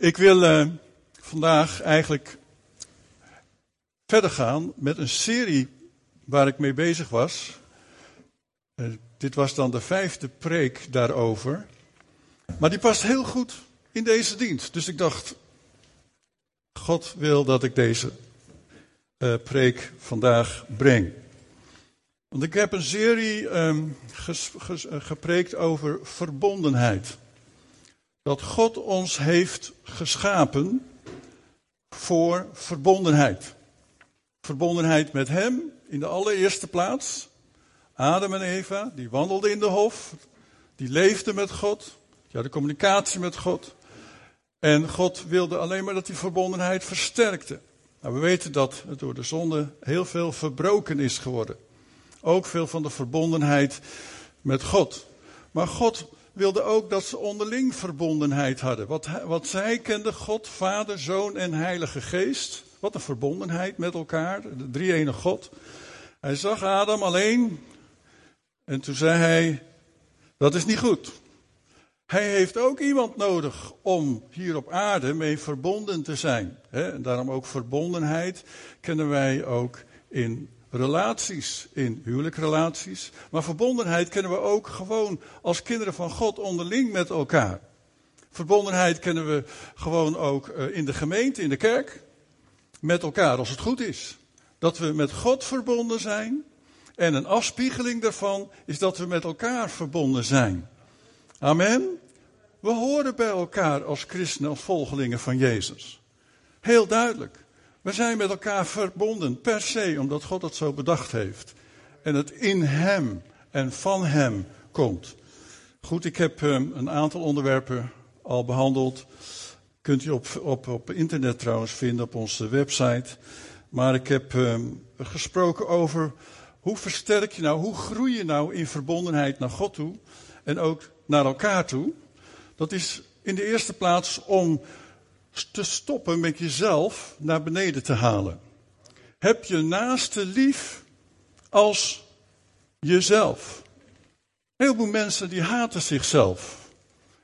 Ik wil uh, vandaag eigenlijk verder gaan met een serie waar ik mee bezig was. Uh, dit was dan de vijfde preek daarover. Maar die past heel goed in deze dienst. Dus ik dacht, God wil dat ik deze uh, preek vandaag breng. Want ik heb een serie um, gepreekt over verbondenheid dat God ons heeft geschapen voor verbondenheid. Verbondenheid met Hem in de allereerste plaats. Adam en Eva, die wandelden in de hof, die leefden met God, die hadden communicatie met God. En God wilde alleen maar dat die verbondenheid versterkte. Nou, we weten dat het door de zonde heel veel verbroken is geworden. Ook veel van de verbondenheid met God. Maar God wilde ook dat ze onderling verbondenheid hadden. Wat, wat zij kenden God, Vader, Zoon en Heilige Geest. Wat een verbondenheid met elkaar, de drie ene God. Hij zag Adam alleen en toen zei hij, dat is niet goed. Hij heeft ook iemand nodig om hier op aarde mee verbonden te zijn. En daarom ook verbondenheid kennen wij ook in relaties, in huwelijkrelaties. Maar verbondenheid kennen we ook gewoon als kinderen van God onderling met elkaar. Verbondenheid kennen we gewoon ook eh, in de gemeente, in de kerk, met elkaar als het goed is. Dat we met God verbonden zijn. En een afspiegeling daarvan is dat we met elkaar verbonden zijn. Amen. We horen bij elkaar als christenen, als volgelingen van Jezus. Heel duidelijk. We zijn met elkaar verbonden per se, omdat God het zo bedacht heeft. En het in Hem en van Hem komt. Goed, ik heb um, een aantal onderwerpen al behandeld. Kunt u op, op, op internet trouwens vinden, op onze website. Maar ik heb um, gesproken over hoe versterk je nou, hoe groei je nou in verbondenheid naar God toe en ook naar elkaar toe. Dat is in de eerste plaats om te stoppen met jezelf naar beneden te halen. Heb je naaste lief als jezelf. Heel veel mensen die haten zichzelf.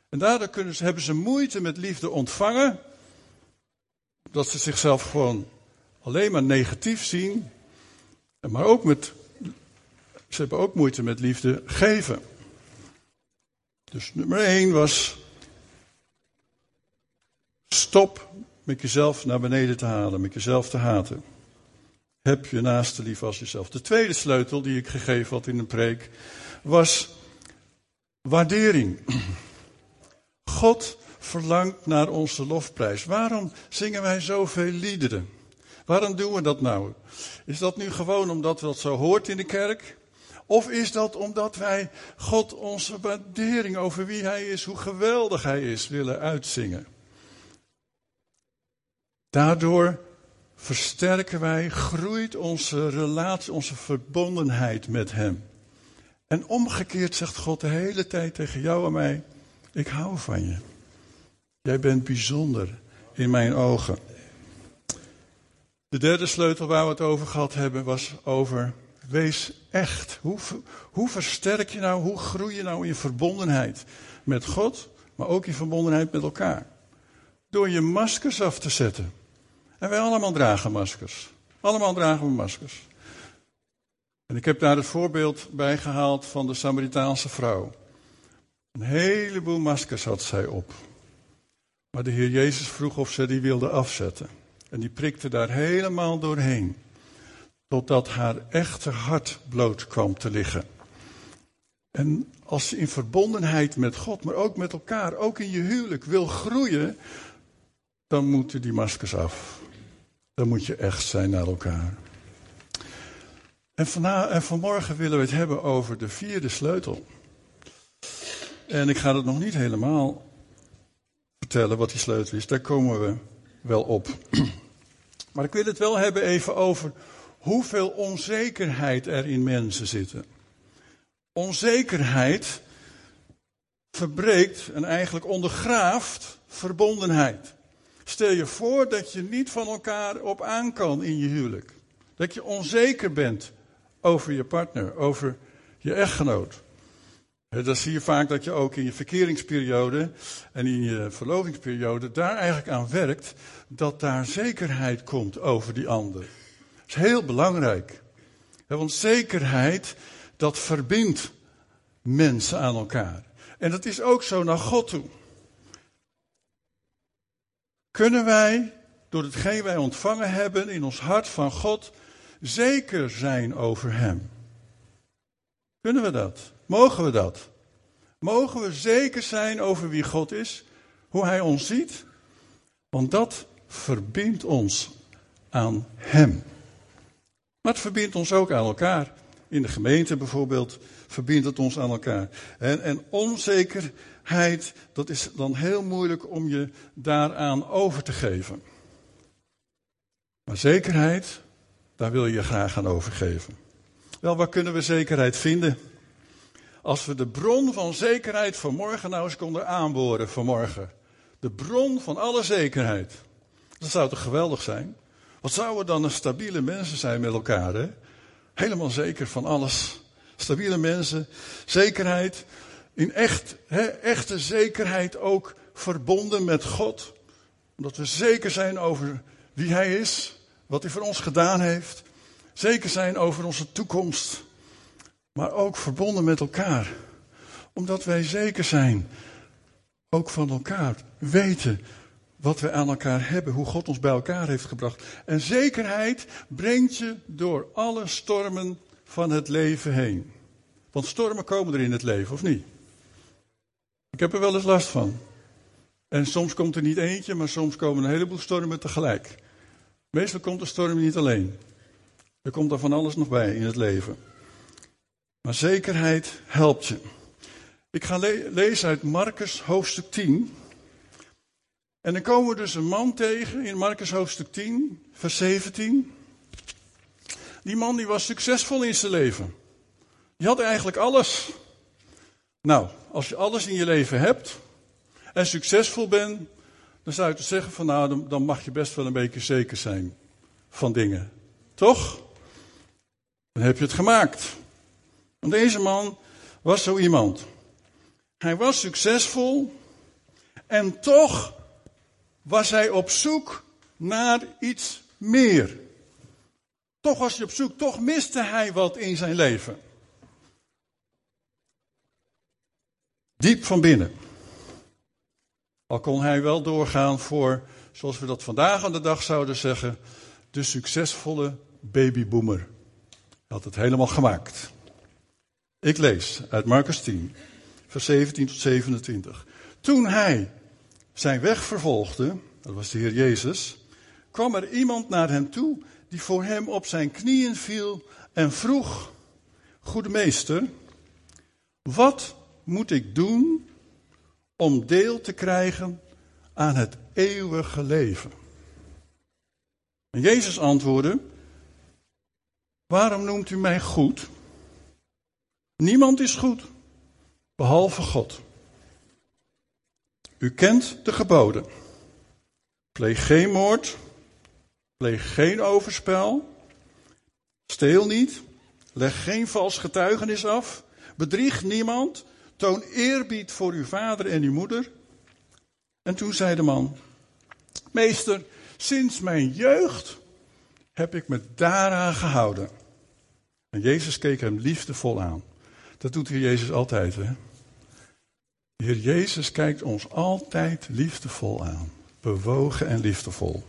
En daardoor kunnen ze, hebben ze moeite met liefde ontvangen. Dat ze zichzelf gewoon alleen maar negatief zien. Maar ook met, ze hebben ook moeite met liefde geven. Dus nummer 1 was Stop met jezelf naar beneden te halen, met jezelf te haten. Heb je naaste lief als jezelf. De tweede sleutel die ik gegeven had in een preek was waardering. God verlangt naar onze lofprijs. Waarom zingen wij zoveel liederen? Waarom doen we dat nou? Is dat nu gewoon omdat dat zo hoort in de kerk? Of is dat omdat wij God onze waardering over wie Hij is, hoe geweldig Hij is, willen uitzingen? Daardoor versterken wij, groeit onze relatie, onze verbondenheid met Hem. En omgekeerd zegt God de hele tijd tegen jou en mij: Ik hou van je. Jij bent bijzonder in mijn ogen. De derde sleutel waar we het over gehad hebben was over wees echt. Hoe, hoe versterk je nou, hoe groei je nou in verbondenheid met God, maar ook in verbondenheid met elkaar? Door je maskers af te zetten. En wij allemaal dragen maskers. Allemaal dragen we maskers. En ik heb daar het voorbeeld bij gehaald van de Samaritaanse vrouw. Een heleboel maskers had zij op. Maar de Heer Jezus vroeg of ze die wilde afzetten. En die prikte daar helemaal doorheen. Totdat haar echte hart bloot kwam te liggen. En als je in verbondenheid met God, maar ook met elkaar, ook in je huwelijk wil groeien, dan moeten die maskers af. Dan moet je echt zijn naar elkaar. En, vana en vanmorgen willen we het hebben over de vierde sleutel. En ik ga het nog niet helemaal vertellen wat die sleutel is. Daar komen we wel op. Maar ik wil het wel hebben even over hoeveel onzekerheid er in mensen zitten. Onzekerheid verbreekt en eigenlijk ondergraaft verbondenheid. Stel je voor dat je niet van elkaar op aan kan in je huwelijk. Dat je onzeker bent over je partner, over je echtgenoot. Dat zie je vaak dat je ook in je verkeringsperiode en in je verlovingsperiode daar eigenlijk aan werkt dat daar zekerheid komt over die ander. Dat is heel belangrijk. Want zekerheid, dat verbindt mensen aan elkaar. En dat is ook zo naar God toe. Kunnen wij, door hetgeen wij ontvangen hebben in ons hart van God, zeker zijn over Hem? Kunnen we dat? Mogen we dat? Mogen we zeker zijn over wie God is, hoe Hij ons ziet? Want dat verbindt ons aan Hem. Maar het verbindt ons ook aan elkaar. In de gemeente bijvoorbeeld verbindt het ons aan elkaar. En, en onzekerheid, dat is dan heel moeilijk om je daaraan over te geven. Maar zekerheid, daar wil je je graag aan overgeven. Wel, waar kunnen we zekerheid vinden? Als we de bron van zekerheid vanmorgen nou eens konden aanboren vanmorgen. De bron van alle zekerheid. Dat zou toch geweldig zijn? Wat zouden we dan een stabiele mensen zijn met elkaar, hè? Helemaal zeker van alles. Stabiele mensen, zekerheid, in echt, echte zekerheid ook verbonden met God. Omdat we zeker zijn over wie Hij is, wat Hij voor ons gedaan heeft. Zeker zijn over onze toekomst. Maar ook verbonden met elkaar. Omdat wij zeker zijn, ook van elkaar. Weten wat we aan elkaar hebben, hoe God ons bij elkaar heeft gebracht. En zekerheid brengt je door alle stormen van het leven heen. Want stormen komen er in het leven, of niet? Ik heb er wel eens last van. En soms komt er niet eentje, maar soms komen een heleboel stormen tegelijk. Meestal komt de storm niet alleen. Er komt er van alles nog bij in het leven. Maar zekerheid helpt je. Ik ga lezen uit Marcus hoofdstuk 10. En dan komen we dus een man tegen in Marcus hoofdstuk 10, vers 17. Die man die was succesvol in zijn leven. Die had eigenlijk alles. Nou, als je alles in je leven hebt en succesvol bent, dan zou je te zeggen van nou, dan mag je best wel een beetje zeker zijn van dingen. Toch? Dan heb je het gemaakt. Want deze man was zo iemand. Hij was succesvol en toch was hij op zoek naar iets meer. Toch was hij op zoek, toch miste hij wat in zijn leven. Diep van binnen. Al kon hij wel doorgaan voor, zoals we dat vandaag aan de dag zouden zeggen, de succesvolle babyboomer. Hij had het helemaal gemaakt. Ik lees uit Marcus 10, vers 17 tot 27. Toen hij zijn weg vervolgde, dat was de Heer Jezus, kwam er iemand naar hem toe die voor hem op zijn knieën viel en vroeg: Goede meester, wat moet ik doen om deel te krijgen aan het eeuwige leven? En Jezus antwoordde: Waarom noemt u mij goed? Niemand is goed, behalve God. U kent de geboden. Pleeg geen moord. Pleeg geen overspel. Steel niet. Leg geen vals getuigenis af. Bedrieg niemand. Toon eerbied voor uw vader en uw moeder. En toen zei de man: Meester, sinds mijn jeugd heb ik me daaraan gehouden. En Jezus keek hem liefdevol aan. Dat doet hier Jezus altijd, hè? De Heer Jezus kijkt ons altijd liefdevol aan. Bewogen en liefdevol.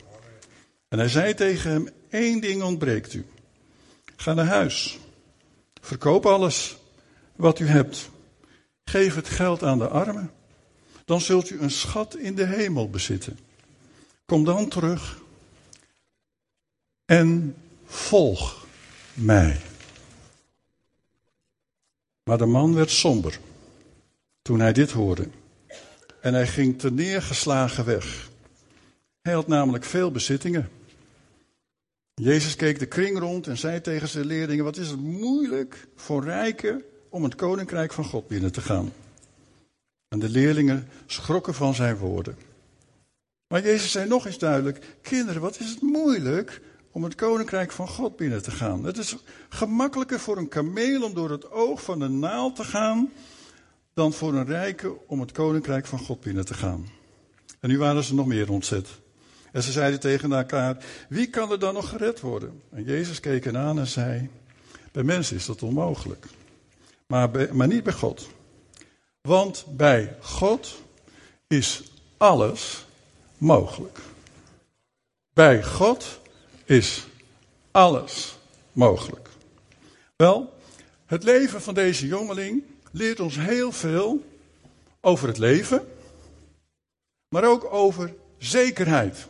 En hij zei tegen hem: één ding ontbreekt u. Ga naar huis. Verkoop alles wat u hebt. Geef het geld aan de armen. Dan zult u een schat in de hemel bezitten. Kom dan terug en volg mij. Maar de man werd somber toen hij dit hoorde. En hij ging te neergeslagen weg. Hij had namelijk veel bezittingen. Jezus keek de kring rond en zei tegen zijn leerlingen: Wat is het moeilijk voor rijken om het koninkrijk van God binnen te gaan? En de leerlingen schrokken van zijn woorden. Maar Jezus zei nog eens duidelijk: Kinderen, wat is het moeilijk om het koninkrijk van God binnen te gaan? Het is gemakkelijker voor een kameel om door het oog van een naald te gaan dan voor een rijke om het koninkrijk van God binnen te gaan. En nu waren ze nog meer ontzet. En ze zeiden tegen elkaar: Wie kan er dan nog gered worden? En Jezus keek hen aan en zei: Bij mensen is dat onmogelijk, maar, maar niet bij God. Want bij God is alles mogelijk. Bij God is alles mogelijk. Wel, het leven van deze jongeling leert ons heel veel over het leven, maar ook over zekerheid.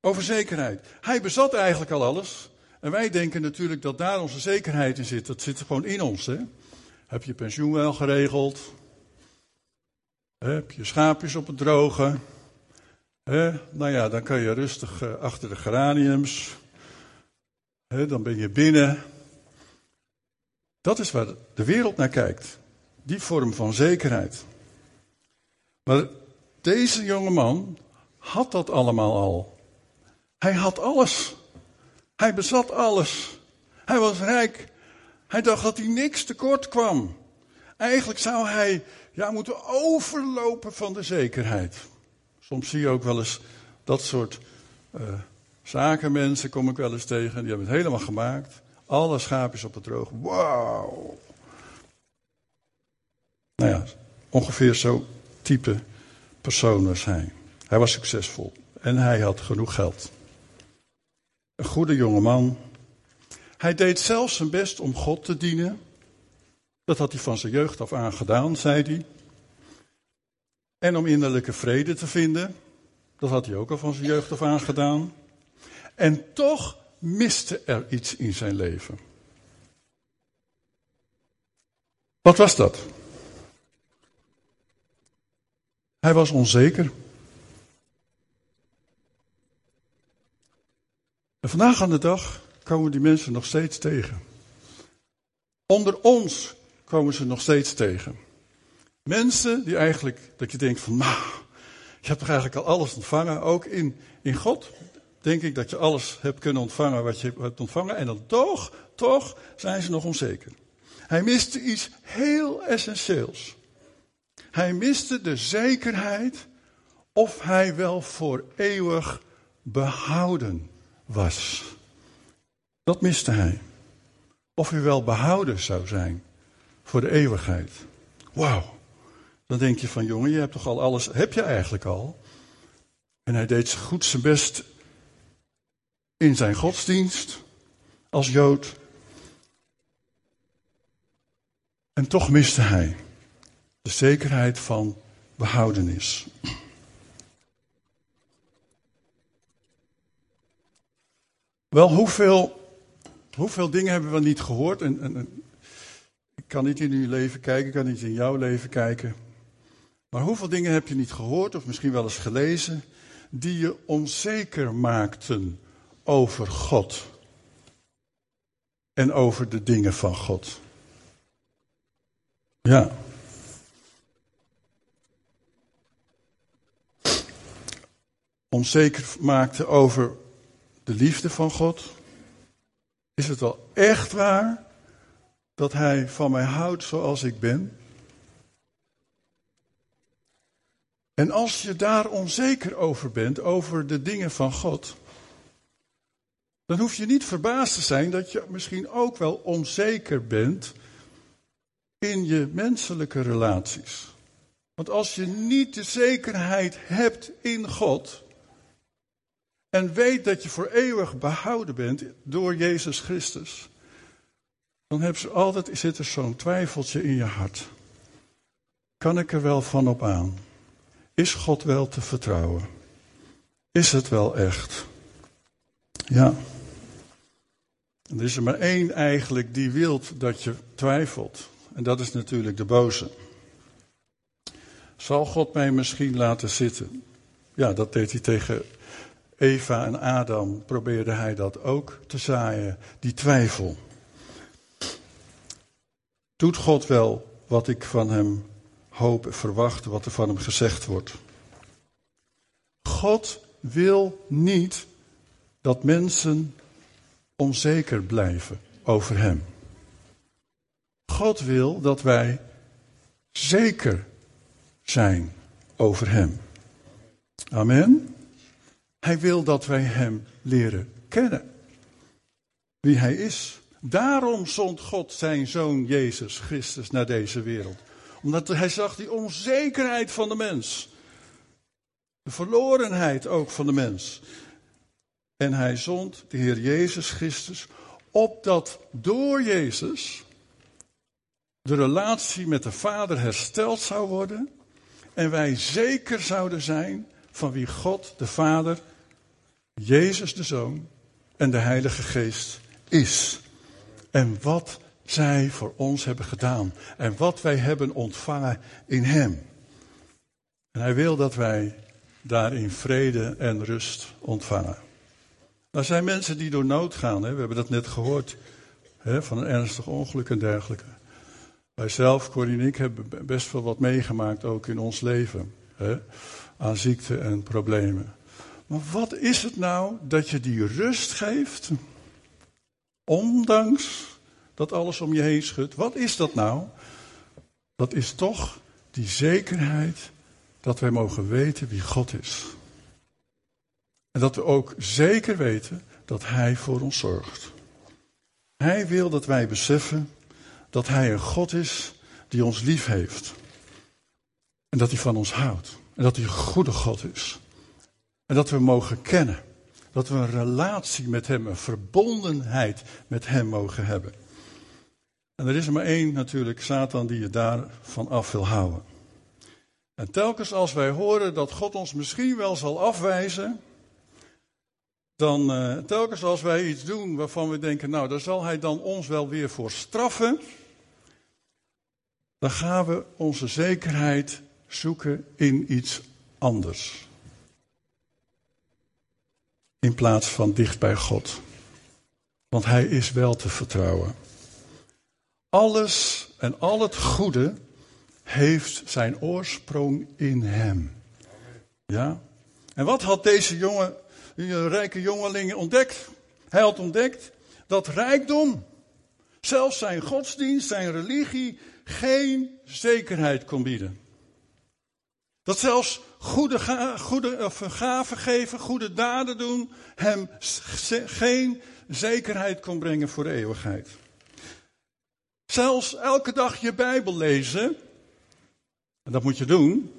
Over zekerheid. Hij bezat eigenlijk al alles. En wij denken natuurlijk dat daar onze zekerheid in zit. Dat zit gewoon in ons. Hè? Heb je pensioen wel geregeld? Heb je schaapjes op het droge? Nou ja, dan kan je rustig eh, achter de geraniums. Dan ben je binnen. Dat is waar de wereld naar kijkt. Die vorm van zekerheid. Maar deze jonge man had dat allemaal al. Hij had alles. Hij bezat alles. Hij was rijk. Hij dacht dat hij niks tekort kwam. Eigenlijk zou hij ja, moeten overlopen van de zekerheid. Soms zie je ook wel eens dat soort uh, zakenmensen, kom ik wel eens tegen, die hebben het helemaal gemaakt. Alle schaapjes op het droog. Wauw. Nou ja, ongeveer zo type persoon was hij. Hij was succesvol en hij had genoeg geld. Een goede jongeman. Hij deed zelfs zijn best om God te dienen. Dat had hij van zijn jeugd af aan gedaan, zei hij. En om innerlijke vrede te vinden. Dat had hij ook al van zijn jeugd af aan gedaan. En toch miste er iets in zijn leven. Wat was dat? Hij was onzeker. En vandaag aan de dag komen die mensen nog steeds tegen. Onder ons komen ze nog steeds tegen. Mensen die eigenlijk, dat je denkt van, nou, je hebt toch eigenlijk al alles ontvangen. Ook in, in God denk ik dat je alles hebt kunnen ontvangen wat je hebt ontvangen. En dan toch, toch zijn ze nog onzeker. Hij miste iets heel essentieels. Hij miste de zekerheid of hij wel voor eeuwig behouden was. Dat miste hij. Of hij wel behouden zou zijn voor de eeuwigheid. Wauw. Dan denk je van jongen, je hebt toch al alles, heb je eigenlijk al. En hij deed goed zijn best in zijn godsdienst als Jood. En toch miste hij de zekerheid van behoudenis. Wel, hoeveel, hoeveel dingen hebben we niet gehoord? Ik kan niet in uw leven kijken, ik kan niet in jouw leven kijken. Maar hoeveel dingen heb je niet gehoord, of misschien wel eens gelezen, die je onzeker maakten over God en over de dingen van God? Ja. Onzeker maakte over de liefde van God. Is het wel echt waar dat Hij van mij houdt zoals ik ben? En als je daar onzeker over bent, over de dingen van God, dan hoef je niet verbaasd te zijn dat je misschien ook wel onzeker bent in je menselijke relaties. Want als je niet de zekerheid hebt in God en weet dat je voor eeuwig behouden bent door Jezus Christus, dan heb je altijd, zit er zo'n twijfeltje in je hart. Kan ik er wel van op aan? Is God wel te vertrouwen? Is het wel echt? Ja. Er is er maar één eigenlijk die wil dat je twijfelt. En dat is natuurlijk de boze. Zal God mij misschien laten zitten? Ja, dat deed hij tegen Eva en Adam. Probeerde hij dat ook te zaaien, die twijfel. Doet God wel wat ik van hem hoop en verwacht, wat er van hem gezegd wordt? God wil niet dat mensen onzeker blijven over hem. God wil dat wij zeker zijn over Hem. Amen. Hij wil dat wij Hem leren kennen. Wie Hij is. Daarom zond God zijn Zoon Jezus Christus naar deze wereld. Omdat Hij zag die onzekerheid van de mens. De verlorenheid ook van de mens. En Hij zond de Heer Jezus Christus opdat door Jezus de relatie met de Vader hersteld zou worden en wij zeker zouden zijn van wie God de Vader, Jezus de Zoon en de Heilige Geest is. En wat zij voor ons hebben gedaan en wat wij hebben ontvangen in Hem. En Hij wil dat wij daarin vrede en rust ontvangen. Er zijn mensen die door nood gaan, hè? we hebben dat net gehoord, hè? van een ernstig ongeluk en dergelijke. Wij zelf, Corrie en ik, hebben best wel wat meegemaakt ook in ons leven. Hè? Aan ziekte en problemen. Maar wat is het nou dat je die rust geeft, ondanks dat alles om je heen schudt? Wat is dat nou? Dat is toch die zekerheid dat wij mogen weten wie God is. En dat we ook zeker weten dat Hij voor ons zorgt. Hij wil dat wij beseffen dat Hij een God is die ons lief heeft. En dat Hij van ons houdt. En dat Hij een goede God is. En dat we mogen kennen. Dat we een relatie met Hem, een verbondenheid met Hem mogen hebben. En er is er maar één natuurlijk, Satan, die je daarvan af wil houden. En telkens als wij horen dat God ons misschien wel zal afwijzen, dan uh, telkens als wij iets doen waarvan we denken, nou, daar zal hij dan ons wel weer voor straffen, dan gaan we onze zekerheid zoeken in iets anders. In plaats van dicht bij God. Want hij is wel te vertrouwen. Alles en al het goede heeft zijn oorsprong in hem. Ja? En wat had deze jongen die rijke jongeling ontdekt. Hij had ontdekt dat rijkdom, zelfs zijn godsdienst, zijn religie, geen zekerheid kon bieden. Dat zelfs goede, goede of gaven geven, goede daden doen, hem geen zekerheid kon brengen voor de eeuwigheid. Zelfs elke dag je Bijbel lezen, en dat moet je doen,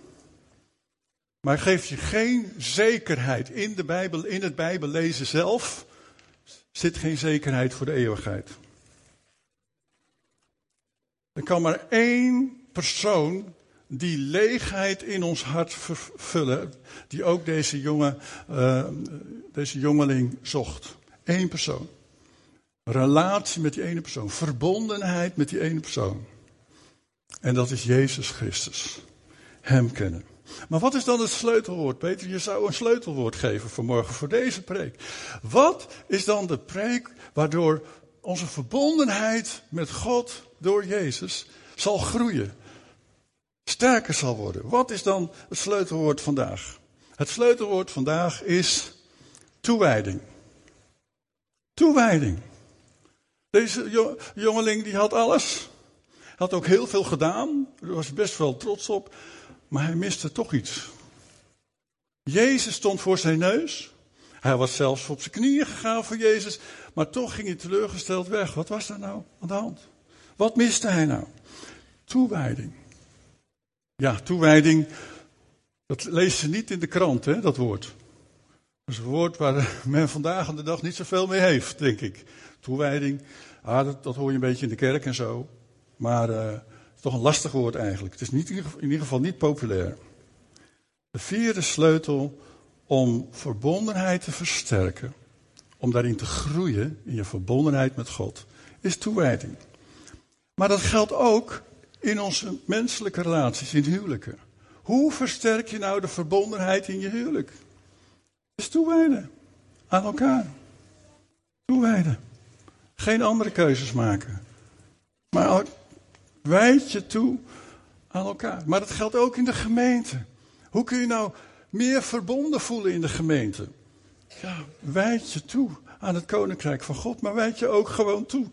maar geeft je geen zekerheid in de Bijbel, in het Bijbellezen zelf, zit geen zekerheid voor de eeuwigheid. Er kan maar één persoon die leegheid in ons hart vervullen, die ook deze, jonge, uh, deze jongeling zocht. Eén persoon. Relatie met die ene persoon. Verbondenheid met die ene persoon. En dat is Jezus Christus. Hem kennen. Maar wat is dan het sleutelwoord, Peter? Je zou een sleutelwoord geven vanmorgen voor deze preek. Wat is dan de preek waardoor onze verbondenheid met God door Jezus zal groeien? Sterker zal worden. Wat is dan het sleutelwoord vandaag? Het sleutelwoord vandaag is toewijding. Toewijding. Deze jongeling die had alles. Had ook heel veel gedaan. Daar was best wel trots op. Maar hij miste toch iets. Jezus stond voor zijn neus. Hij was zelfs op zijn knieën gegaan voor Jezus. Maar toch ging hij teleurgesteld weg. Wat was daar nou aan de hand? Wat miste hij nou? Toewijding. Ja, toewijding. Dat leest ze niet in de krant, hè, dat woord. Dat is een woord waar men vandaag aan de dag niet zoveel mee heeft, denk ik. Toewijding. Ah, dat, hoor je een beetje in de kerk en zo. Maar uh, toch een lastig woord eigenlijk. Het is niet, in ieder geval niet populair. De vierde sleutel om verbondenheid te versterken, om daarin te groeien in je verbondenheid met God, is toewijding. Maar dat geldt ook in onze menselijke relaties, in huwelijken. Hoe versterk je nou de verbondenheid in je huwelijk? Is toewijden aan elkaar. Toewijden. Geen andere keuzes maken. Maar Wijd je toe aan elkaar. Maar dat geldt ook in de gemeente. Hoe kun je nou meer verbonden voelen in de gemeente? Ja, wijd je toe aan het koninkrijk van God, maar wijd je ook gewoon toe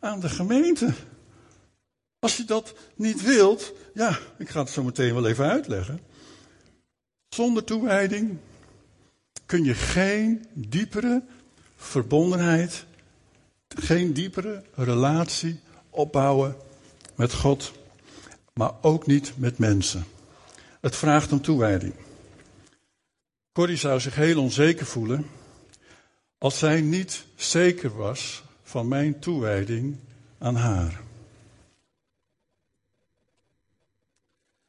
aan de gemeente. Als je dat niet wilt, ja, ik ga het zo meteen wel even uitleggen. Zonder toewijding kun je geen diepere verbondenheid, geen diepere relatie opbouwen met God, maar ook niet met mensen. Het vraagt om toewijding. Corrie zou zich heel onzeker voelen als zij niet zeker was van mijn toewijding aan haar.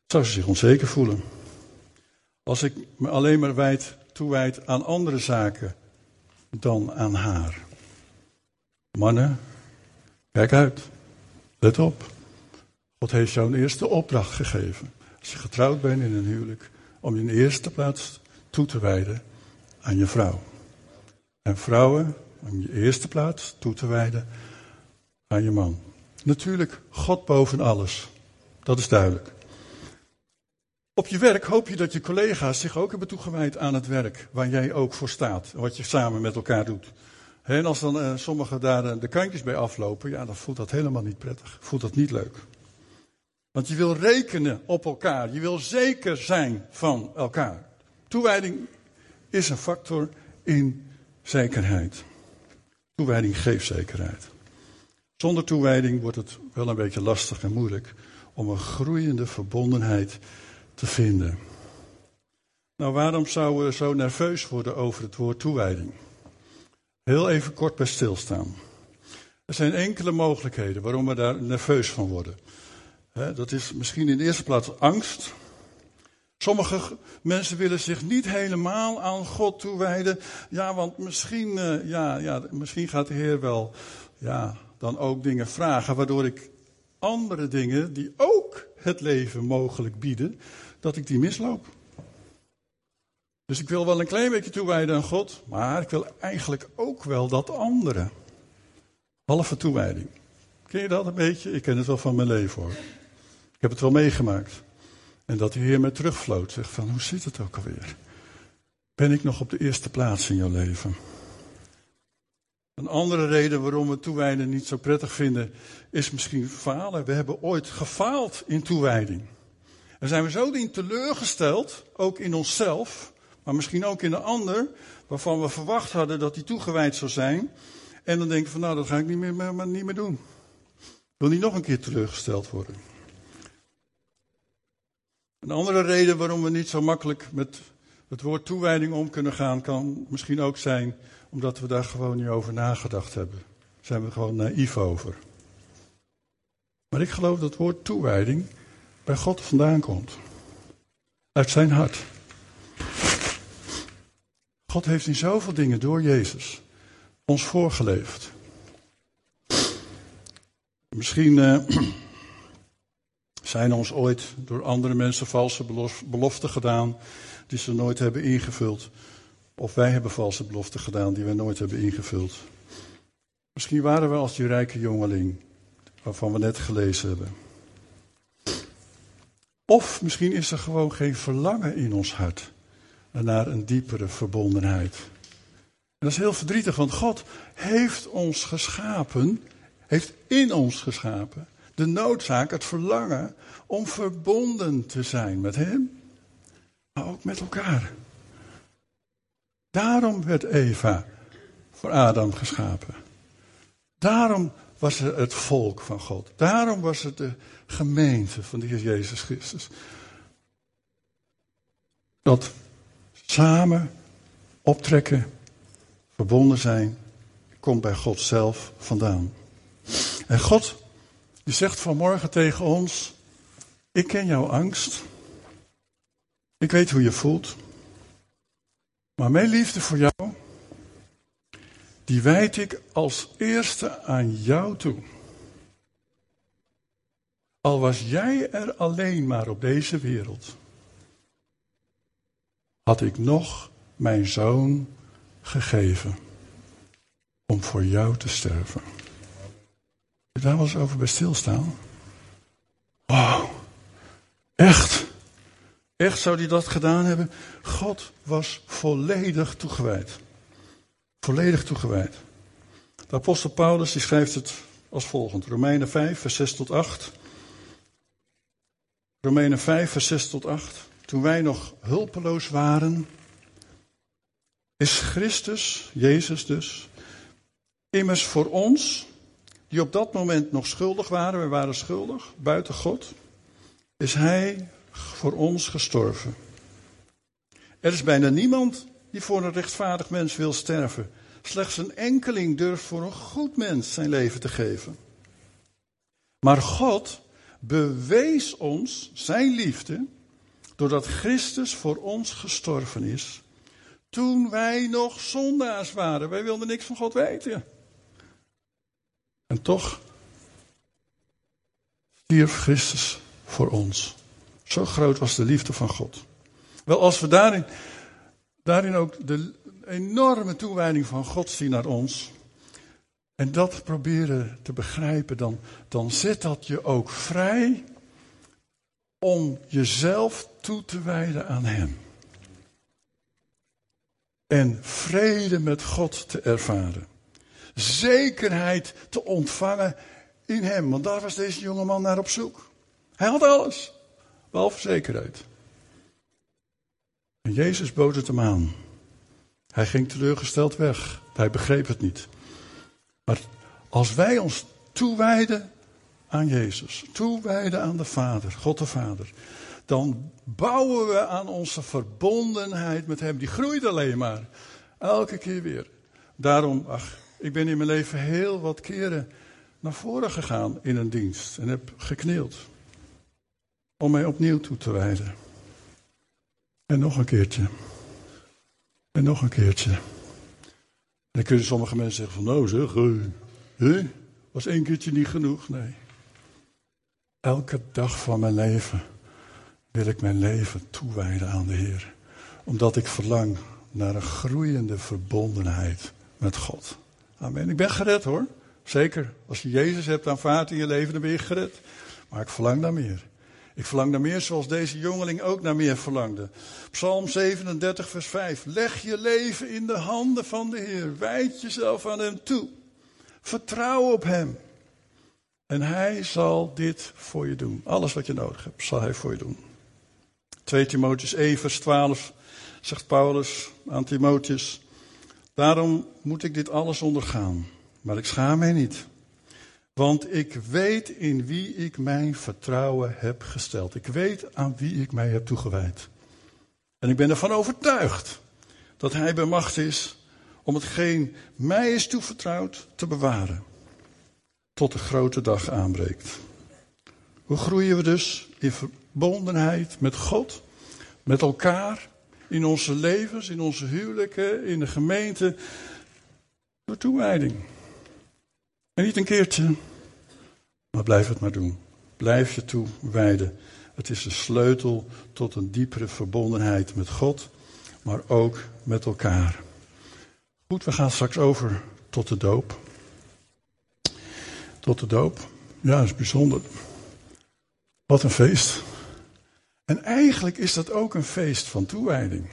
Zou ze zich onzeker voelen? Als ik me alleen maar wijd, toewijd aan andere zaken dan aan haar. Mannen, kijk uit. Let op. God heeft jou een eerste opdracht gegeven. Als je getrouwd bent in een huwelijk, om je in eerste plaats toe te wijden aan je vrouw. En vrouwen, om je eerste plaats toe te wijden aan je man. Natuurlijk, God boven alles. Dat is duidelijk. Op je werk hoop je dat je collega's zich ook hebben toegewijd aan het werk waar jij ook voor staat. Wat je samen met elkaar doet. En als dan uh, sommigen daar uh, de kantjes bij aflopen, ja, dan voelt dat helemaal niet prettig. Voelt dat niet leuk. Want je wil rekenen op elkaar. Je wil zeker zijn van elkaar. Toewijding is een factor in zekerheid. Toewijding geeft zekerheid. Zonder toewijding wordt het wel een beetje lastig en moeilijk om een groeiende verbondenheid te vinden. Nou, waarom zouden we zo nerveus worden over het woord toewijding? Heel even kort bij stilstaan. Er zijn enkele mogelijkheden waarom we daar nerveus van worden. dat is misschien in de eerste plaats angst. Sommige mensen willen zich niet helemaal aan God toewijden. Ja, want misschien, uh, ja, ja, misschien gaat de Heer wel ja, dan ook dingen vragen, waardoor ik andere dingen die ook het leven mogelijk bieden, dat ik die misloop. Dus ik wil wel een klein beetje toewijden aan God, maar ik wil eigenlijk ook wel dat andere. Halve toewijding. Ken je dat een beetje? Ik ken het wel van mijn leven hoor. Ik heb het wel meegemaakt. En dat de Heer me terugvloot, zegt van hoe zit het ook alweer? Ben ik nog op de eerste plaats in jouw leven? Een andere reden waarom we toewijden niet zo prettig vinden, is misschien falen. We hebben ooit gefaald in toewijding. En zijn we zo in teleurgesteld, ook in onszelf, maar misschien ook in de ander, waarvan we verwacht hadden dat hij toegewijd zou zijn. En dan denken we van nou, dat ga ik niet meer, maar niet meer doen. Ik wil niet nog een keer teleurgesteld worden. Een andere reden waarom we niet zo makkelijk met het woord toewijding om kunnen gaan, kan misschien ook zijn omdat we daar gewoon niet over nagedacht hebben. Daar zijn we gewoon naïef over. Maar ik geloof dat het woord toewijding bij God vandaan komt. Uit zijn hart. God heeft in zoveel dingen door Jezus ons voorgeleefd. Misschien uh, zijn ons ooit door andere mensen valse beloften gedaan die ze nooit hebben ingevuld. Of wij hebben valse beloften gedaan die we nooit hebben ingevuld. Misschien waren we als die rijke jongeling waarvan we net gelezen hebben. Of misschien is er gewoon geen verlangen in ons hart naar een diepere verbondenheid. En dat is heel verdrietig, want God heeft ons geschapen, heeft in ons geschapen, de noodzaak, het verlangen om verbonden te zijn met Hem, maar ook met elkaar. Daarom werd Eva voor Adam geschapen. Daarom was er het volk van God. Daarom was het de gemeente van de Heer Jezus Christus. Dat samen optrekken, verbonden zijn, komt bij God zelf vandaan. En God, die zegt vanmorgen tegen ons, ik ken jouw angst. Ik weet hoe je voelt. Maar mijn liefde voor jou, die wijd ik als eerste aan jou toe. Al was jij er alleen maar op deze wereld, had ik nog mijn zoon gegeven om voor jou te sterven. Daar was over bij stilstaan. Wauw, echt. Echt zou hij dat gedaan hebben? God was volledig toegewijd. Volledig toegewijd. De apostel Paulus schrijft het als volgt. Romeinen 5, vers 6 tot 8. Romeinen 5, vers 6 tot 8. Toen wij nog hulpeloos waren, is Christus, Jezus dus, immers voor ons, die op dat moment nog schuldig waren, we waren schuldig, buiten God, is Hij voor ons gestorven. Er is bijna niemand die voor een rechtvaardig mens wil sterven. Slechts een enkeling durft voor een goed mens zijn leven te geven. Maar God bewees ons zijn liefde doordat Christus voor ons gestorven is. Toen wij nog zondaars waren. Wij wilden niks van God weten. En toch stierf Christus voor ons. Zo groot was de liefde van God. Wel, als we daarin, daarin ook de enorme toewijding van God zien naar ons. En dat proberen te begrijpen, dan, dan zet dat je ook vrij om jezelf toe te wijden aan Hem. En vrede met God te ervaren. Zekerheid te ontvangen in Hem. Want daar was deze jongeman naar op zoek. Hij had alles, behalve zekerheid. En Jezus bood het hem aan. Hij ging teleurgesteld weg. Hij begreep het niet. Maar als wij ons toewijden aan Jezus, toewijden aan de Vader, God de Vader, dan bouwen we aan onze verbondenheid met Hem. Die groeit alleen maar. Elke keer weer. Daarom, ach, ik ben in mijn leven heel wat keren naar voren gegaan in een dienst en heb geknield. Om mij opnieuw toe te wijden. En nog een keertje. En nog een keertje. En dan kunnen sommige mensen zeggen van nou zeg, uh, was één keertje niet genoeg? Nee. Elke dag van mijn leven wil ik mijn leven toewijden aan de Heer. Omdat ik verlang naar een groeiende verbondenheid met God. Amen. Ik ben gered hoor. Zeker. Als je Jezus hebt aanvaard in je leven, dan ben je gered. Maar ik verlang naar meer. Ik verlang naar meer zoals deze jongeling ook naar meer verlangde. Psalm 37, vers 5. Leg je leven in de handen van de Heer. Wijd jezelf aan Hem toe. Vertrouw op Hem. En Hij zal dit voor je doen. Alles wat je nodig hebt, zal Hij voor je doen. 2 Timotheus 1, vers 12 zegt Paulus aan Timotheus. Daarom moet ik dit alles ondergaan. Maar ik schaam mij niet. Want ik weet in wie ik mijn vertrouwen heb gesteld. Ik weet aan wie ik mij heb toegewijd. En ik ben ervan overtuigd dat Hij bij macht is om hetgeen mij is toevertrouwd te bewaren. Tot de grote dag aanbreekt. Hoe groeien we dus in verbondenheid met God, met elkaar, in onze levens, in onze huwelijken, in de gemeente? Door toewijding. En niet een keertje, maar blijf het maar doen. Blijf je toewijden. Het is de sleutel tot een diepere verbondenheid met God, maar ook met elkaar. Goed, we gaan straks over tot de doop. Tot de doop. Ja, dat is bijzonder. Wat een feest. En eigenlijk is dat ook een feest van toewijding.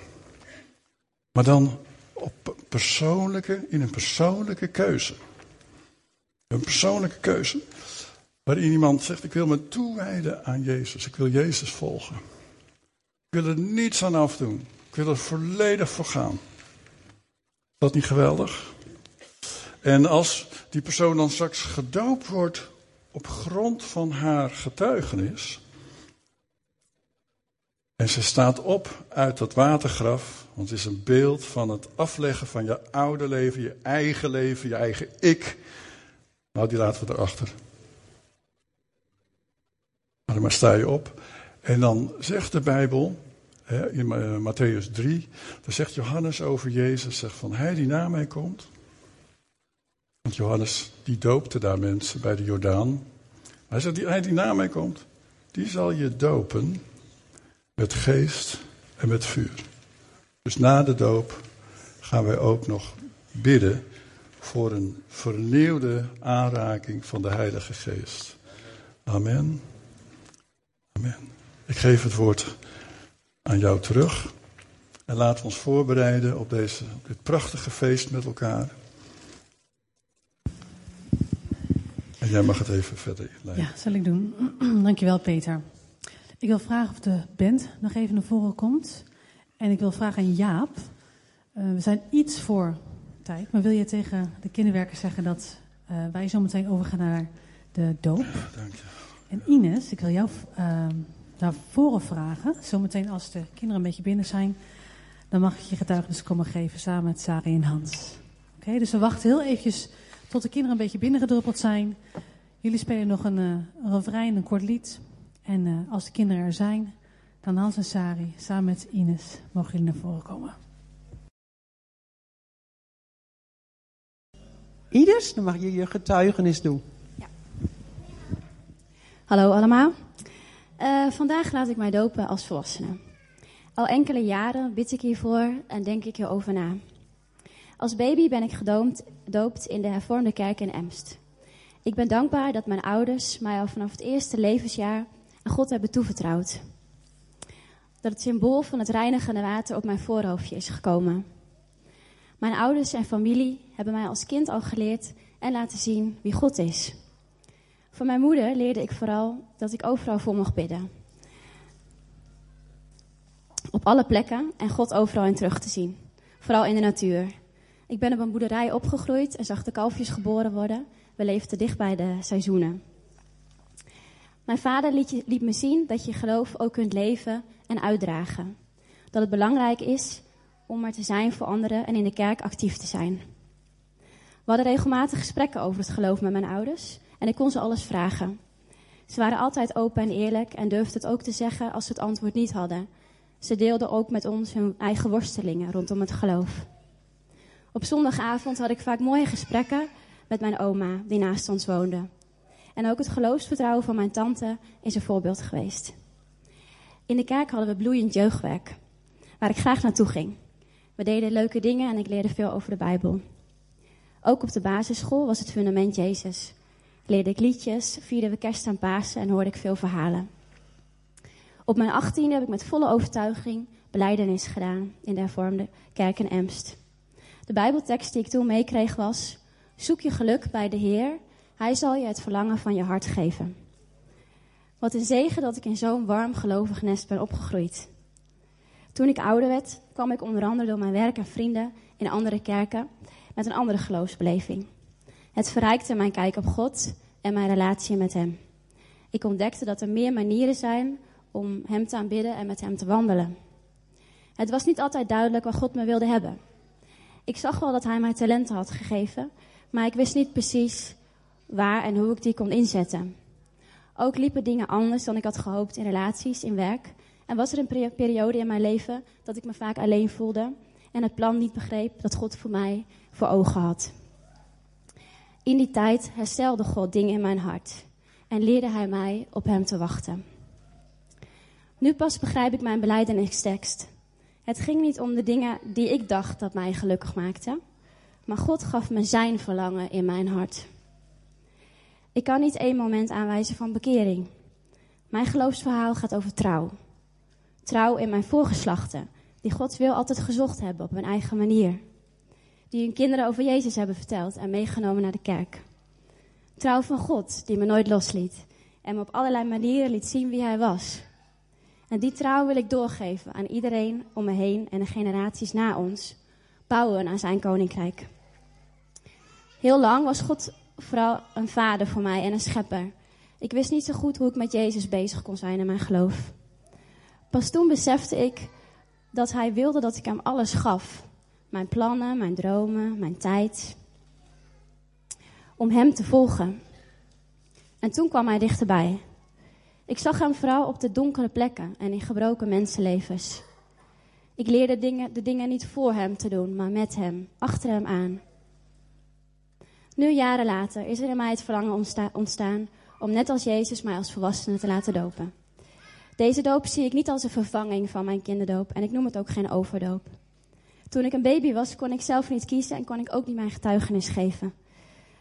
Maar dan op persoonlijke, in een persoonlijke keuze. Een persoonlijke keuze. Waarin iemand zegt: Ik wil me toewijden aan Jezus. Ik wil Jezus volgen. Ik wil er niets aan afdoen. Ik wil er volledig voor gaan. Is dat niet geweldig? En als die persoon dan straks gedoopt wordt op grond van haar getuigenis. En ze staat op uit dat watergraf, want het is een beeld van het afleggen van je oude leven, je eigen leven, je eigen ik. Nou, die laten we erachter. Maar dan sta je op. En dan zegt de Bijbel, in Matthäus 3, dan zegt Johannes over Jezus, zegt van hij die na mij komt. Want Johannes, die doopte daar mensen bij de Jordaan. Hij zegt, hij die na mij komt, die zal je dopen met geest en met vuur. Dus na de doop gaan wij ook nog bidden voor een vernieuwde aanraking van de Heilige Geest. Amen. Amen. Ik geef het woord aan jou terug. En laten we ons voorbereiden op, deze, op dit prachtige feest met elkaar. En jij mag het even verder leiden. Ja, zal ik doen. Dankjewel, Peter. Ik wil vragen of de band nog even naar voren komt. En ik wil vragen aan Jaap. Uh, we zijn iets voor tijd, maar wil je tegen de kinderwerkers zeggen dat uh, wij zo meteen overgaan naar de doop? Dank je. En Ines, ik wil jou uh, naar voren vragen. Zometeen als de kinderen een beetje binnen zijn, dan mag ik je getuigenis komen geven samen met Sari en Hans. Oké, dus we wachten heel eventjes tot de kinderen een beetje binnengedruppeld zijn. Jullie spelen nog een, uh, een refrein, een kort lied. En uh, als de kinderen er zijn, dan Hans en Sari samen met Ines mogen jullie naar voren komen. Ines, dan mag je je getuigenis doen. Ja. Hallo allemaal. Uh, vandaag laat ik mij dopen als volwassene. Al enkele jaren bid ik hiervoor en denk ik hierover na. Als baby ben ik gedoopt in de hervormde kerk in Emst. Ik ben dankbaar dat mijn ouders mij al vanaf het eerste levensjaar aan God hebben toevertrouwd. Dat het symbool van het reinigende water op mijn voorhoofdje is gekomen. Mijn ouders en familie hebben mij als kind al geleerd en laten zien wie God is. Van mijn moeder leerde ik vooral dat ik overal voor mocht bidden. Op alle plekken en God overal in terug te zien. Vooral in de natuur. Ik ben op een boerderij opgegroeid en zag de kalfjes geboren worden. We leefden dicht bij de seizoenen. Mijn vader liet, liet me zien dat je geloof ook kunt leven en uitdragen. Dat het belangrijk is om er te zijn voor anderen en in de kerk actief te zijn. We hadden regelmatig gesprekken over het geloof met mijn ouders en ik kon ze alles vragen. Ze waren altijd open en eerlijk en durfden het ook te zeggen als ze het antwoord niet hadden. Ze deelden ook met ons hun eigen worstelingen rondom het geloof. Op zondagavond had ik vaak mooie gesprekken met mijn oma, die naast ons woonde. En ook het geloofsvertrouwen van mijn tante is een voorbeeld geweest. In de kerk hadden we bloeiend jeugdwerk, waar ik graag naartoe ging. We deden leuke dingen en ik leerde veel over de Bijbel. Ook op de basisschool was het fundament Jezus. Leerde ik liedjes, vierden we kerst en Pasen en hoorde ik veel verhalen. Op mijn achttiende heb ik met volle overtuiging beleidenis gedaan in de hervormde kerk in Emst. De Bijbeltekst die ik toen meekreeg was: Zoek je geluk bij de Heer, Hij zal je het verlangen van je hart geven. Wat een zegen dat ik in zo'n warm gelovig nest ben opgegroeid. Toen ik ouder werd, kwam ik onder andere door mijn werk en vrienden in andere kerken met een andere geloofsbeleving. Het verrijkte mijn kijk op God en mijn relatie met Hem. Ik ontdekte dat er meer manieren zijn om Hem te aanbidden en met Hem te wandelen. Het was niet altijd duidelijk wat God me wilde hebben. Ik zag wel dat Hij mij talenten had gegeven, maar ik wist niet precies waar en hoe ik die kon inzetten. Ook liepen dingen anders dan ik had gehoopt in relaties, in werk. En was er een periode in mijn leven dat ik me vaak alleen voelde en het plan niet begreep dat God voor mij voor ogen had. In die tijd herstelde God dingen in mijn hart en leerde Hij mij op Hem te wachten. Nu pas begrijp ik mijn beleidenistekst. Het ging niet om de dingen die ik dacht dat mij gelukkig maakten, maar God gaf me Zijn verlangen in mijn hart. Ik kan niet één moment aanwijzen van bekering. Mijn geloofsverhaal gaat over trouw. Trouw in mijn voorgeslachten, die Gods wil altijd gezocht hebben op hun eigen manier. Die hun kinderen over Jezus hebben verteld en meegenomen naar de kerk. Trouw van God, die me nooit losliet en me op allerlei manieren liet zien wie Hij was. En die trouw wil ik doorgeven aan iedereen om me heen en de generaties na ons. Bouwen aan Zijn koninkrijk. Heel lang was God vooral een vader voor mij en een schepper. Ik wist niet zo goed hoe ik met Jezus bezig kon zijn in mijn geloof. Pas toen besefte ik dat Hij wilde dat ik Hem alles gaf. Mijn plannen, mijn dromen, mijn tijd. Om Hem te volgen. En toen kwam Hij dichterbij. Ik zag Hem vooral op de donkere plekken en in gebroken mensenlevens. Ik leerde dingen, de dingen niet voor Hem te doen, maar met Hem, achter Hem aan. Nu, jaren later, is er in mij het verlangen ontstaan om net als Jezus mij als volwassene te laten dopen. Deze doop zie ik niet als een vervanging van mijn kinderdoop en ik noem het ook geen overdoop. Toen ik een baby was, kon ik zelf niet kiezen en kon ik ook niet mijn getuigenis geven.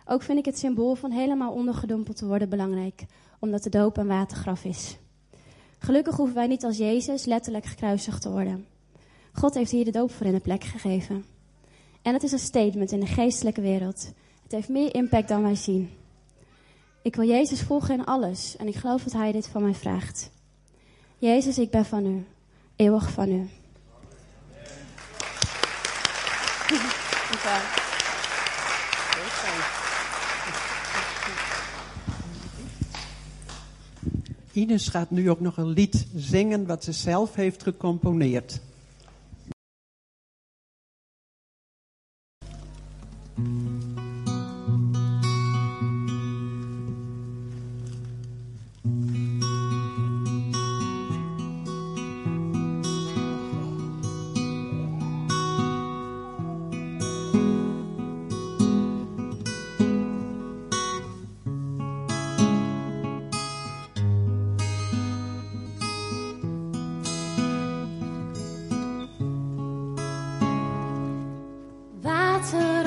Ook vind ik het symbool van helemaal ondergedompeld te worden belangrijk, omdat de doop een watergraf is. Gelukkig hoeven wij niet als Jezus letterlijk gekruisigd te worden. God heeft hier de doop voor in de plek gegeven. En het is een statement in de geestelijke wereld. Het heeft meer impact dan wij zien. Ik wil Jezus volgen in alles en ik geloof dat Hij dit van mij vraagt. Jezus, ik ben van u, eeuwig van u. Ines gaat nu ook nog een lied zingen wat ze zelf heeft gecomponeerd. 层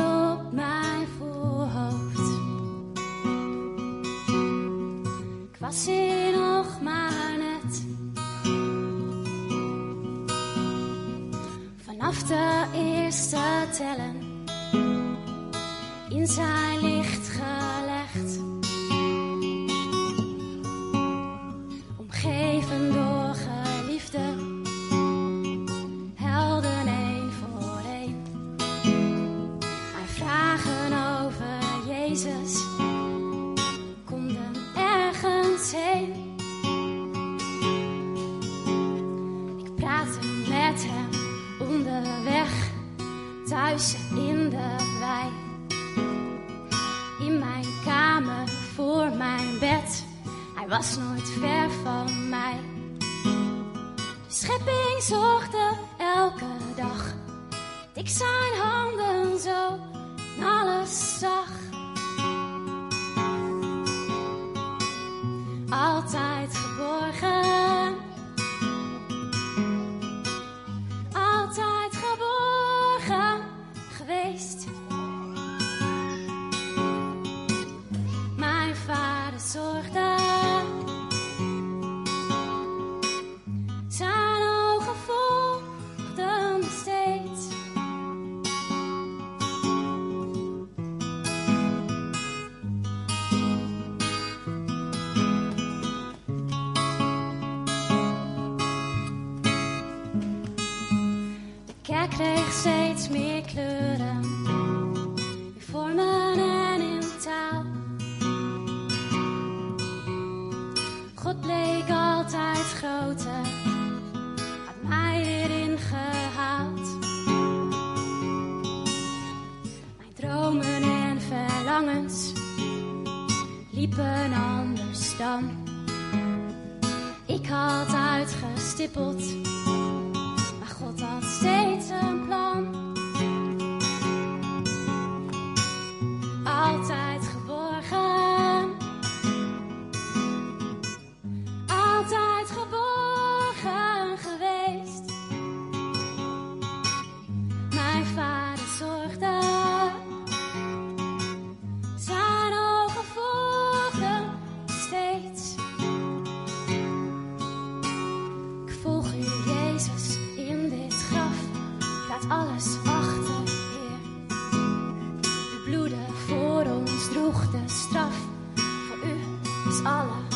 Jezus de straf. Voor u is alle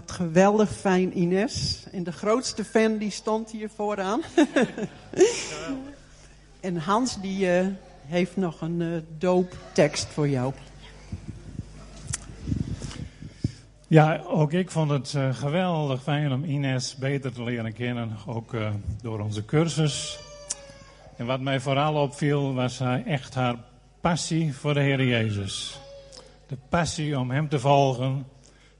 geweldig fijn, Ines. En de grootste fan die stond hier vooraan. en Hans die eh, heeft nog een uh, dooptekst voor jou. Ja, ook ik vond het uh, geweldig fijn om Ines beter te leren kennen, ook door onze cursus. En wat mij vooral opviel was haar, echt haar passie voor de Heer Jezus. De passie om Hem te volgen,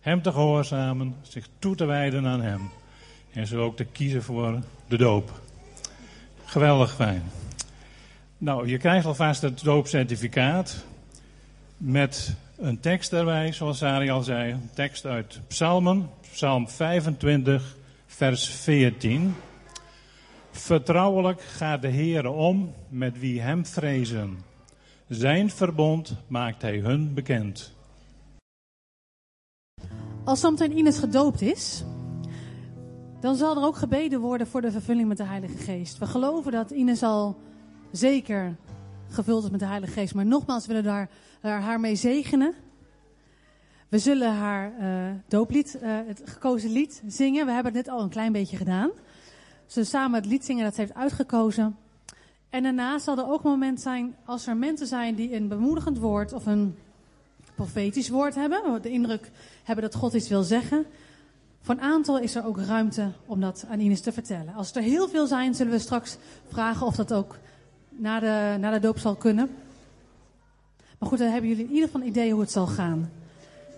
Hem te gehoorzamen, zich toe te wijden aan Hem. En zo ook te kiezen voor de doop. Geweldig fijn. Nou, je krijgt alvast het doopcertificaat met een tekst erbij, zoals Sari al zei. Een tekst uit Psalmen, Psalm 25, vers 14. Vertrouwelijk gaat de Heer om met wie hem vrezen. Zijn verbond maakt hij hun bekend. Als zometeen Ines gedoopt is, dan zal er ook gebeden worden voor de vervulling met de Heilige Geest. We geloven dat Ines al zeker gevuld is met de Heilige Geest. Maar nogmaals, we willen daar, haar mee zegenen. We zullen haar uh, dooplied, uh, het gekozen lied, zingen. We hebben het net al een klein beetje gedaan. Ze samen het lied zingen dat ze heeft uitgekozen. En daarna zal er ook een moment zijn, als er mensen zijn die een bemoedigend woord of een profetisch woord hebben, de indruk hebben dat God iets wil zeggen. Voor een aantal is er ook ruimte om dat aan Ines te vertellen. Als er heel veel zijn, zullen we straks vragen of dat ook na de, na de doop zal kunnen. Maar goed, dan hebben jullie in ieder geval een idee hoe het zal gaan.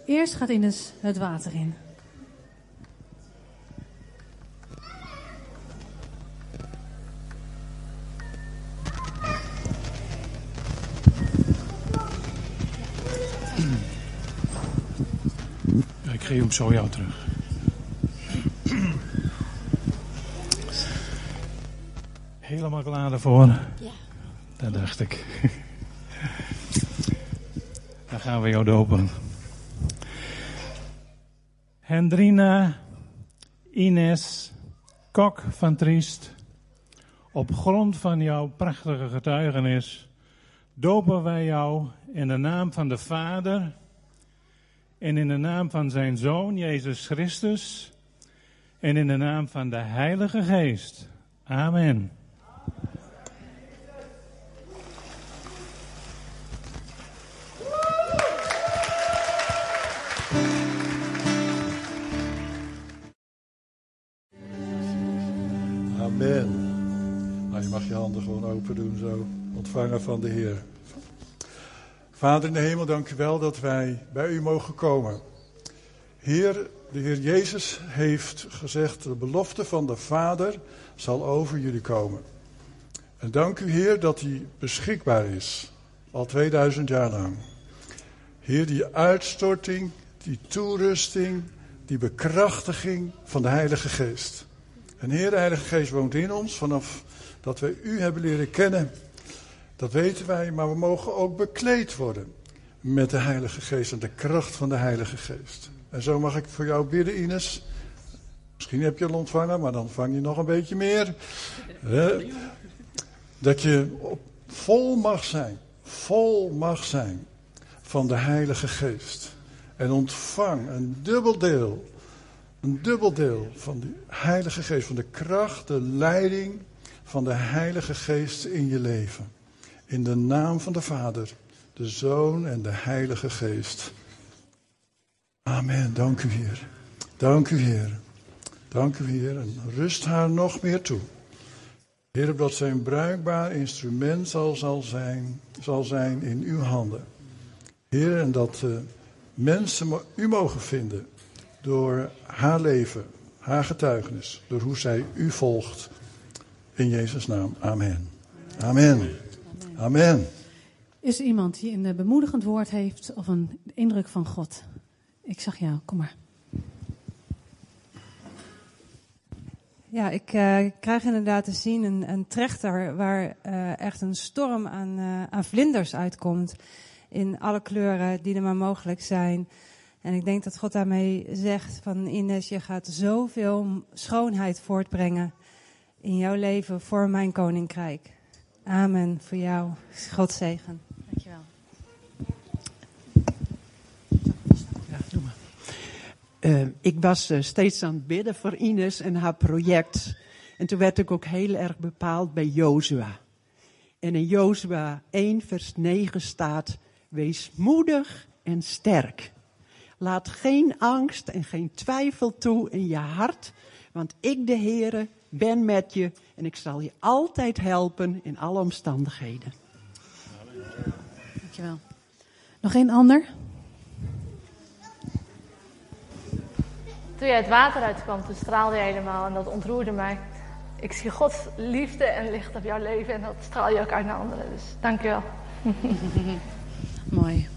Eerst gaat Ines het water in. Geef hem zo jou terug. Helemaal klaar daarvoor? Ja. Dat dacht ik. Dan gaan we jou dopen. Hendrina Ines Kok van Triest. Op grond van jouw prachtige getuigenis dopen wij jou in de naam van de Vader en in de naam van zijn Zoon Jezus Christus en in de naam van de Heilige Geest. Amen. Amen. Nou, je mag je handen gewoon open doen zo. Ontvangen van de Heer. Vader in de hemel, dank u wel dat wij bij u mogen komen. Heer, de Heer Jezus heeft gezegd, de belofte van de Vader zal over jullie komen. En dank u Heer dat hij beschikbaar is, al 2000 jaar lang. Heer, die uitstorting, die toerusting, die bekrachtiging van de Heilige Geest. En Heer, de Heilige Geest woont in ons vanaf dat wij U hebben leren kennen. Dat weten wij, maar we mogen ook bekleed worden met de Heilige Geest en de kracht van de Heilige Geest. En zo mag ik voor jou bidden, Ines. Misschien heb je al ontvangen, maar dan vang je nog een beetje meer. Dat je vol mag zijn, vol mag zijn van de Heilige Geest. En ontvang een dubbel deel een dubbel deel van de Heilige Geest, van de kracht, de leiding van de Heilige Geest in je leven. In de naam van de Vader, de Zoon en de Heilige Geest. Amen. Dank u, Heer. Dank u, Heer. Dank u, Heer. En rust haar nog meer toe. Heer, dat zij een bruikbaar instrument zal, zal, zijn, zal zijn in uw handen. Heer, en dat uh, mensen u mogen vinden door haar leven, haar getuigenis, door hoe zij u volgt. In Jezus' naam. Amen. Amen. Amen. Is er iemand die een bemoedigend woord heeft of een indruk van God? Ik zag jou, kom maar. Ja, ik uh, krijg inderdaad te zien een, een trechter waar uh, echt een storm aan, uh, aan vlinders uitkomt. In alle kleuren die er maar mogelijk zijn. En ik denk dat God daarmee zegt van Ines, je gaat zoveel schoonheid voortbrengen in jouw leven voor mijn koninkrijk. Amen voor jou. God zegen. Dankjewel. Ja, doe maar. uh, ik was uh, steeds aan het bidden voor Ines en haar project. En toen werd ik ook heel erg bepaald bij Jozua. En in Jozua 1 vers 9 staat, wees moedig en sterk. Laat geen angst en geen twijfel toe in je hart, want ik de Heere ben met je en ik zal je altijd helpen in alle omstandigheden. Dankjewel. Nog één ander? Toen jij het water uitkwam, toen straalde je helemaal en dat ontroerde mij. Ik zie Gods liefde en licht op jouw leven en dat straal je ook uit naar anderen. Dus dank je wel. Mooi.